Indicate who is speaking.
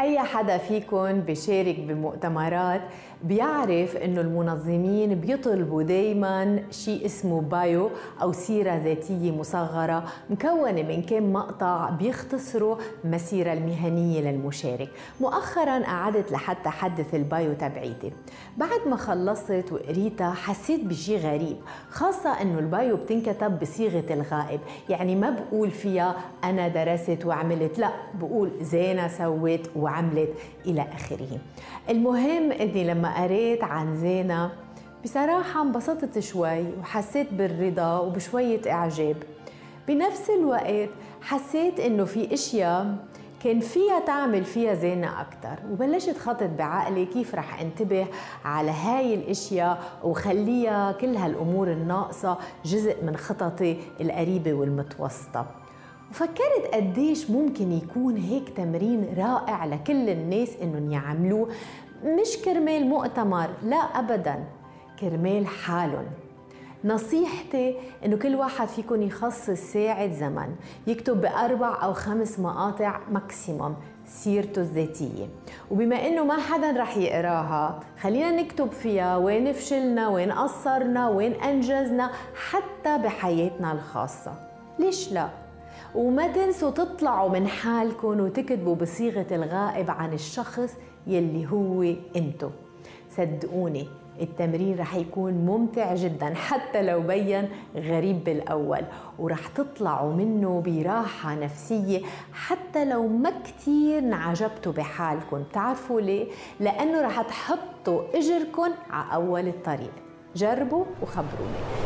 Speaker 1: أي حدا فيكم بيشارك بمؤتمرات بيعرف إنه المنظمين بيطلبوا دايما شيء اسمه بايو أو سيرة ذاتية مصغرة مكونة من كم مقطع بيختصروا المسيره المهنية للمشارك. مؤخرا قعدت لحتى حدث البايو تبعيتي. بعد ما خلصت وقريتها حسيت بشيء غريب خاصة إنه البايو بتنكتب بصيغة الغائب. يعني ما بقول فيها أنا درست وعملت لا بقول زينة سوت وعملت إلى آخره. المهم إني لما قريت عن زينة بصراحة انبسطت شوي وحسيت بالرضا وبشوية إعجاب. بنفس الوقت حسيت إنه في أشياء كان فيها تعمل فيها زينة أكتر وبلشت خطط بعقلي كيف رح انتبه على هاي الأشياء وخليها كل هالأمور الناقصة جزء من خططي القريبة والمتوسطة. وفكرت قديش ممكن يكون هيك تمرين رائع لكل الناس إنهم يعملوه؟ مش كرمال مؤتمر لا ابدا كرمال حالهم. نصيحتي إنه كل واحد فيكم يخصص ساعة زمن يكتب بأربع أو خمس مقاطع ماكسيموم سيرته الذاتية. وبما إنه ما حدا رح يقراها خلينا نكتب فيها وين فشلنا وين قصرنا وين أنجزنا حتى بحياتنا الخاصة. ليش لا؟ وما تنسوا تطلعوا من حالكم وتكتبوا بصيغة الغائب عن الشخص يلي هو انتو. صدقوني التمرين رح يكون ممتع جدا حتى لو بين غريب بالأول. ورح تطلعوا منه براحة نفسية حتى لو ما كثير انعجبتوا بحالكم بتعرفوا ليه؟ لأنه رح تحطوا اجركم على أول الطريق. جربوا وخبروني.